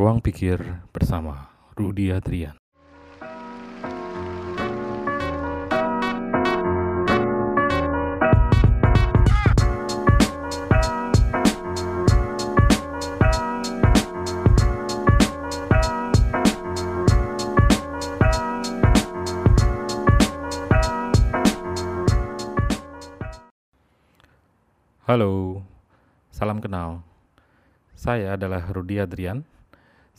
Ruang Pikir bersama Rudi Adrian. Halo, salam kenal. Saya adalah Rudi Adrian.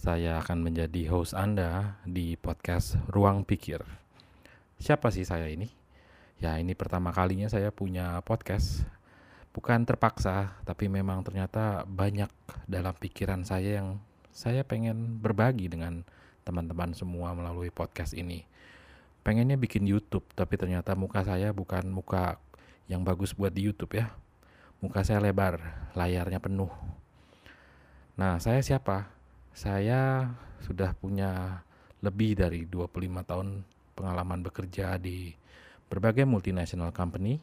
Saya akan menjadi host Anda di podcast Ruang Pikir. Siapa sih saya ini? Ya, ini pertama kalinya saya punya podcast. Bukan terpaksa, tapi memang ternyata banyak dalam pikiran saya yang saya pengen berbagi dengan teman-teman semua melalui podcast ini. Pengennya bikin YouTube, tapi ternyata muka saya bukan muka yang bagus buat di YouTube ya muka saya lebar, layarnya penuh. Nah, saya siapa? Saya sudah punya lebih dari 25 tahun pengalaman bekerja di berbagai multinational company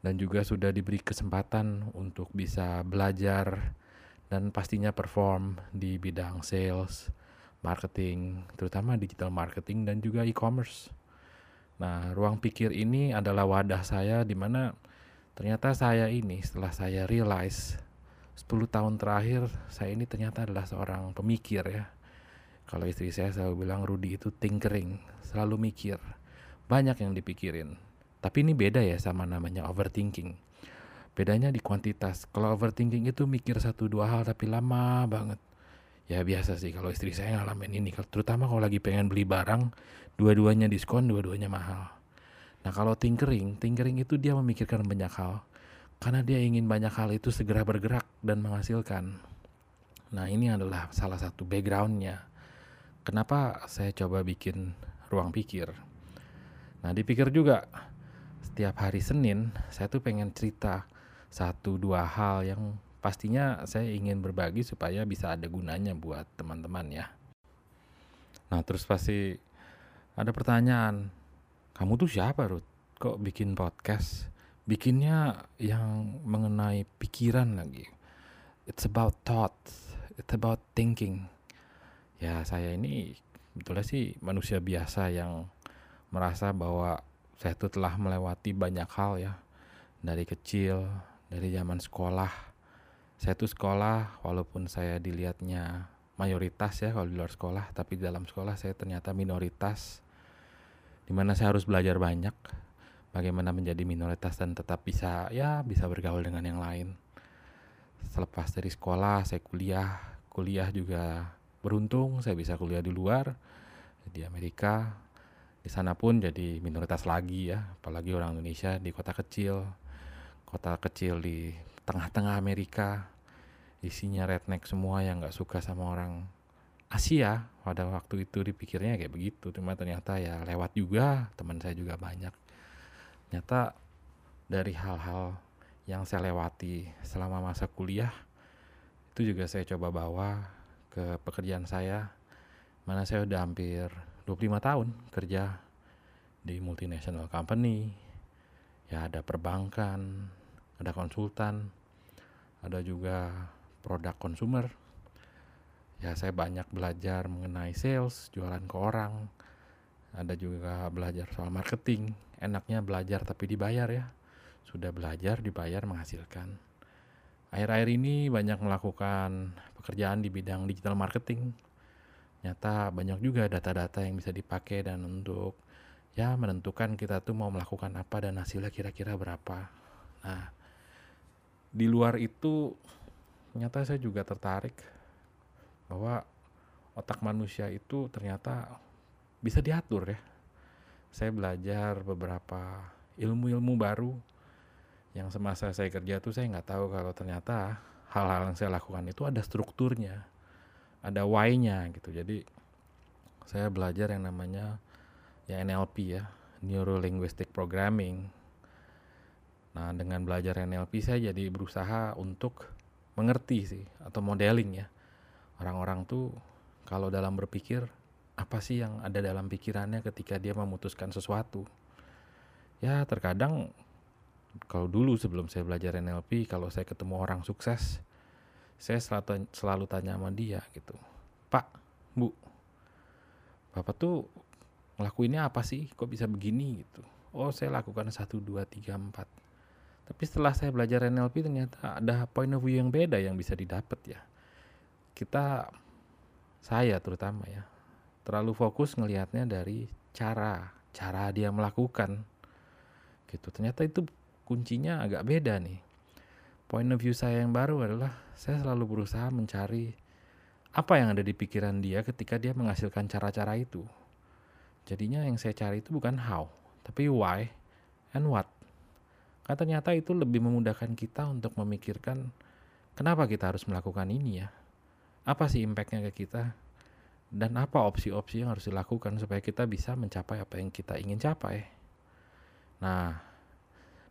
dan juga sudah diberi kesempatan untuk bisa belajar dan pastinya perform di bidang sales, marketing, terutama digital marketing dan juga e-commerce. Nah, ruang pikir ini adalah wadah saya di mana ternyata saya ini setelah saya realize 10 tahun terakhir saya ini ternyata adalah seorang pemikir ya. Kalau istri saya selalu bilang Rudy itu tinkering selalu mikir banyak yang dipikirin. Tapi ini beda ya sama namanya overthinking. Bedanya di kuantitas kalau overthinking itu mikir satu dua hal tapi lama banget. Ya biasa sih kalau istri saya ngalamin ini terutama kalau lagi pengen beli barang dua-duanya diskon dua-duanya mahal. Nah kalau tinkering, tinkering itu dia memikirkan banyak hal. Karena dia ingin banyak hal itu segera bergerak dan menghasilkan. Nah ini adalah salah satu backgroundnya. Kenapa saya coba bikin ruang pikir. Nah dipikir juga, setiap hari Senin saya tuh pengen cerita satu dua hal yang pastinya saya ingin berbagi supaya bisa ada gunanya buat teman-teman ya. Nah terus pasti ada pertanyaan, kamu tuh siapa Ruth? Kok bikin podcast? Bikinnya yang mengenai pikiran lagi. It's about thoughts. It's about thinking. Ya saya ini betulnya sih manusia biasa yang merasa bahwa saya tuh telah melewati banyak hal ya. Dari kecil, dari zaman sekolah. Saya tuh sekolah walaupun saya dilihatnya mayoritas ya kalau di luar sekolah, tapi di dalam sekolah saya ternyata minoritas di mana saya harus belajar banyak bagaimana menjadi minoritas dan tetap bisa ya bisa bergaul dengan yang lain. Selepas dari sekolah saya kuliah. Kuliah juga beruntung saya bisa kuliah di luar di Amerika. Di sana pun jadi minoritas lagi ya. Apalagi orang Indonesia di kota kecil. Kota kecil di tengah-tengah Amerika. Isinya redneck semua yang nggak suka sama orang Asia. Pada waktu itu dipikirnya kayak begitu. Cuma ternyata ya lewat juga. Teman saya juga banyak ternyata dari hal-hal yang saya lewati selama masa kuliah itu juga saya coba bawa ke pekerjaan saya mana saya udah hampir 25 tahun kerja di multinational company ya ada perbankan ada konsultan ada juga produk konsumer ya saya banyak belajar mengenai sales, jualan ke orang. Ada juga belajar soal marketing. Enaknya belajar tapi dibayar ya. Sudah belajar, dibayar, menghasilkan. Akhir-akhir ini banyak melakukan pekerjaan di bidang digital marketing. Nyata banyak juga data-data yang bisa dipakai dan untuk ya menentukan kita tuh mau melakukan apa dan hasilnya kira-kira berapa. Nah, di luar itu nyata saya juga tertarik bahwa otak manusia itu ternyata bisa diatur ya. Saya belajar beberapa ilmu-ilmu baru yang semasa saya kerja tuh saya nggak tahu kalau ternyata hal-hal yang saya lakukan itu ada strukturnya, ada why-nya gitu. Jadi saya belajar yang namanya ya NLP ya, Neuro Linguistic Programming. Nah, dengan belajar NLP saya jadi berusaha untuk mengerti sih atau modeling ya orang-orang tuh kalau dalam berpikir apa sih yang ada dalam pikirannya ketika dia memutuskan sesuatu ya terkadang kalau dulu sebelum saya belajar NLP kalau saya ketemu orang sukses saya selalu, selalu tanya sama dia gitu Pak, Bu, Bapak tuh ngelakuinnya apa sih? Kok bisa begini gitu? Oh, saya lakukan satu dua tiga empat. Tapi setelah saya belajar NLP ternyata ada point of view yang beda yang bisa didapat ya. Kita, saya terutama ya, terlalu fokus ngelihatnya dari cara, cara dia melakukan. Gitu. Ternyata itu kuncinya agak beda nih. Point of view saya yang baru adalah saya selalu berusaha mencari apa yang ada di pikiran dia ketika dia menghasilkan cara-cara itu. Jadinya yang saya cari itu bukan how, tapi why and what. Karena ternyata itu lebih memudahkan kita untuk memikirkan kenapa kita harus melakukan ini ya. Apa sih impactnya ke kita? Dan apa opsi-opsi yang harus dilakukan supaya kita bisa mencapai apa yang kita ingin capai. Nah,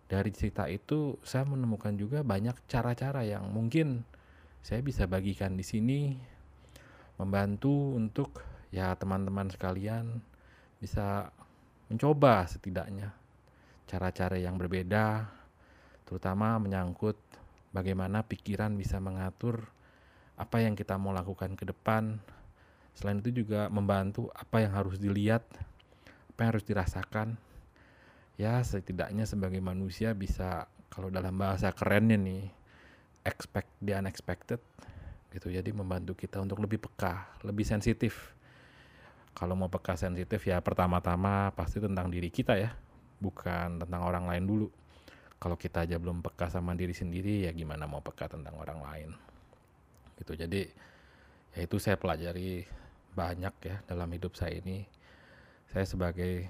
dari cerita itu saya menemukan juga banyak cara-cara yang mungkin saya bisa bagikan di sini membantu untuk ya teman-teman sekalian bisa mencoba setidaknya cara-cara yang berbeda, terutama menyangkut bagaimana pikiran bisa mengatur apa yang kita mau lakukan ke depan. Selain itu juga membantu apa yang harus dilihat, apa yang harus dirasakan. Ya, setidaknya sebagai manusia bisa kalau dalam bahasa kerennya nih, expect the unexpected gitu. Jadi membantu kita untuk lebih peka, lebih sensitif. Kalau mau peka sensitif ya pertama-tama pasti tentang diri kita ya bukan tentang orang lain dulu. Kalau kita aja belum peka sama diri sendiri, ya gimana mau peka tentang orang lain. Gitu. Jadi ya itu saya pelajari banyak ya dalam hidup saya ini. Saya sebagai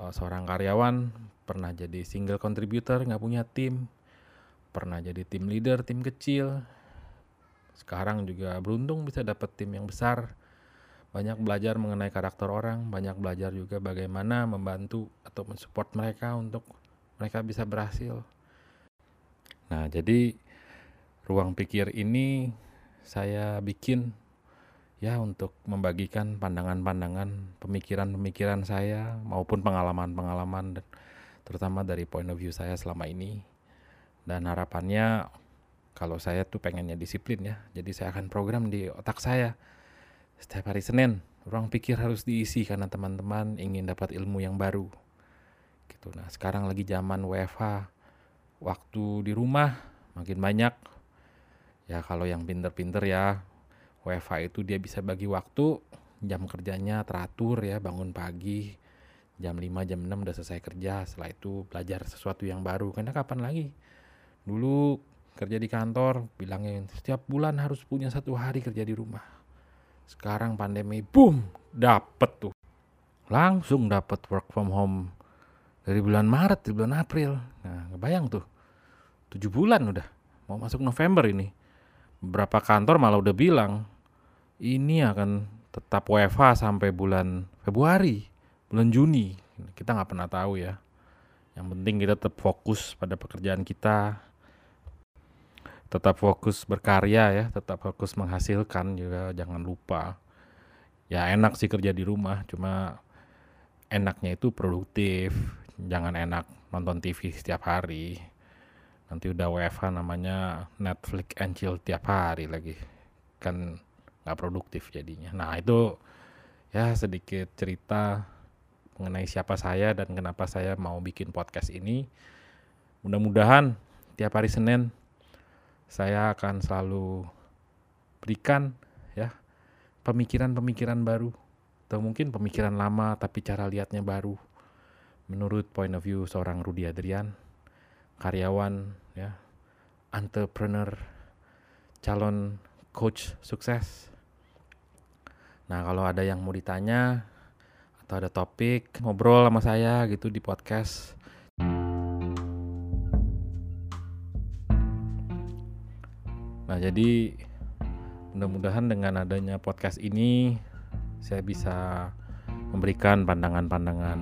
uh, seorang karyawan pernah jadi single contributor, nggak punya tim, pernah jadi tim leader tim kecil. Sekarang juga beruntung bisa dapat tim yang besar banyak belajar mengenai karakter orang, banyak belajar juga bagaimana membantu atau mensupport mereka untuk mereka bisa berhasil. Nah, jadi ruang pikir ini saya bikin ya untuk membagikan pandangan-pandangan, pemikiran-pemikiran saya maupun pengalaman-pengalaman terutama dari point of view saya selama ini. Dan harapannya kalau saya tuh pengennya disiplin ya. Jadi saya akan program di otak saya setiap hari Senin, ruang pikir harus diisi karena teman-teman ingin dapat ilmu yang baru. Gitu. Nah, sekarang lagi zaman WFH. Waktu di rumah makin banyak. Ya, kalau yang pinter-pinter ya, WFH itu dia bisa bagi waktu, jam kerjanya teratur ya, bangun pagi, jam 5, jam 6 udah selesai kerja, setelah itu belajar sesuatu yang baru. Karena kapan lagi? Dulu kerja di kantor, bilangin setiap bulan harus punya satu hari kerja di rumah sekarang pandemi, boom, dapet tuh. Langsung dapet work from home dari bulan Maret, di bulan April. Nah, ngebayang tuh. tujuh bulan udah. Mau masuk November ini. Beberapa kantor malah udah bilang, ini akan tetap WFH sampai bulan Februari, bulan Juni. Kita nggak pernah tahu ya. Yang penting kita tetap fokus pada pekerjaan kita, tetap fokus berkarya ya, tetap fokus menghasilkan juga jangan lupa. Ya enak sih kerja di rumah, cuma enaknya itu produktif, jangan enak nonton TV setiap hari. Nanti udah WFH namanya Netflix and chill tiap hari lagi. Kan nggak produktif jadinya. Nah itu ya sedikit cerita mengenai siapa saya dan kenapa saya mau bikin podcast ini. Mudah-mudahan tiap hari Senin saya akan selalu berikan ya pemikiran-pemikiran baru atau mungkin pemikiran lama tapi cara lihatnya baru menurut point of view seorang Rudi Adrian karyawan ya entrepreneur calon coach sukses nah kalau ada yang mau ditanya atau ada topik ngobrol sama saya gitu di podcast Nah, jadi mudah-mudahan dengan adanya podcast ini saya bisa memberikan pandangan-pandangan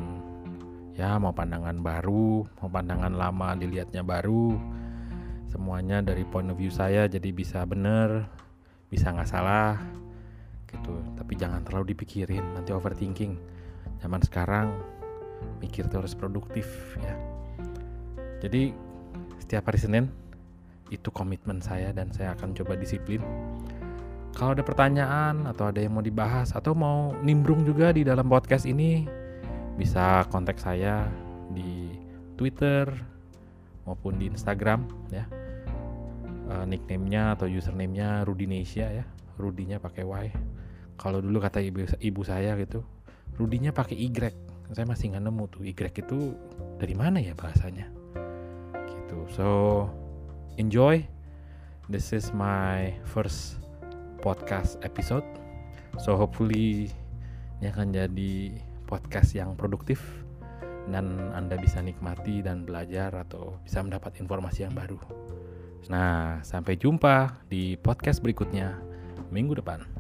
ya mau pandangan baru, mau pandangan lama dilihatnya baru. Semuanya dari point of view saya jadi bisa bener, bisa nggak salah. Tapi jangan terlalu dipikirin, nanti overthinking. Zaman sekarang mikir terus produktif ya. Jadi setiap hari Senin itu komitmen saya dan saya akan coba disiplin Kalau ada pertanyaan atau ada yang mau dibahas atau mau nimbrung juga di dalam podcast ini, bisa kontak saya di Twitter maupun di Instagram ya. Uh, nickname-nya atau username-nya Rudinesia ya. Rudinya pakai Y. Kalau dulu kata ibu, ibu saya gitu, Rudinya pakai Y. Saya masih nggak nemu tuh Y itu dari mana ya bahasanya. Gitu. So enjoy. This is my first podcast episode. So hopefully ini akan jadi podcast yang produktif dan Anda bisa nikmati dan belajar atau bisa mendapat informasi yang baru. Nah, sampai jumpa di podcast berikutnya minggu depan.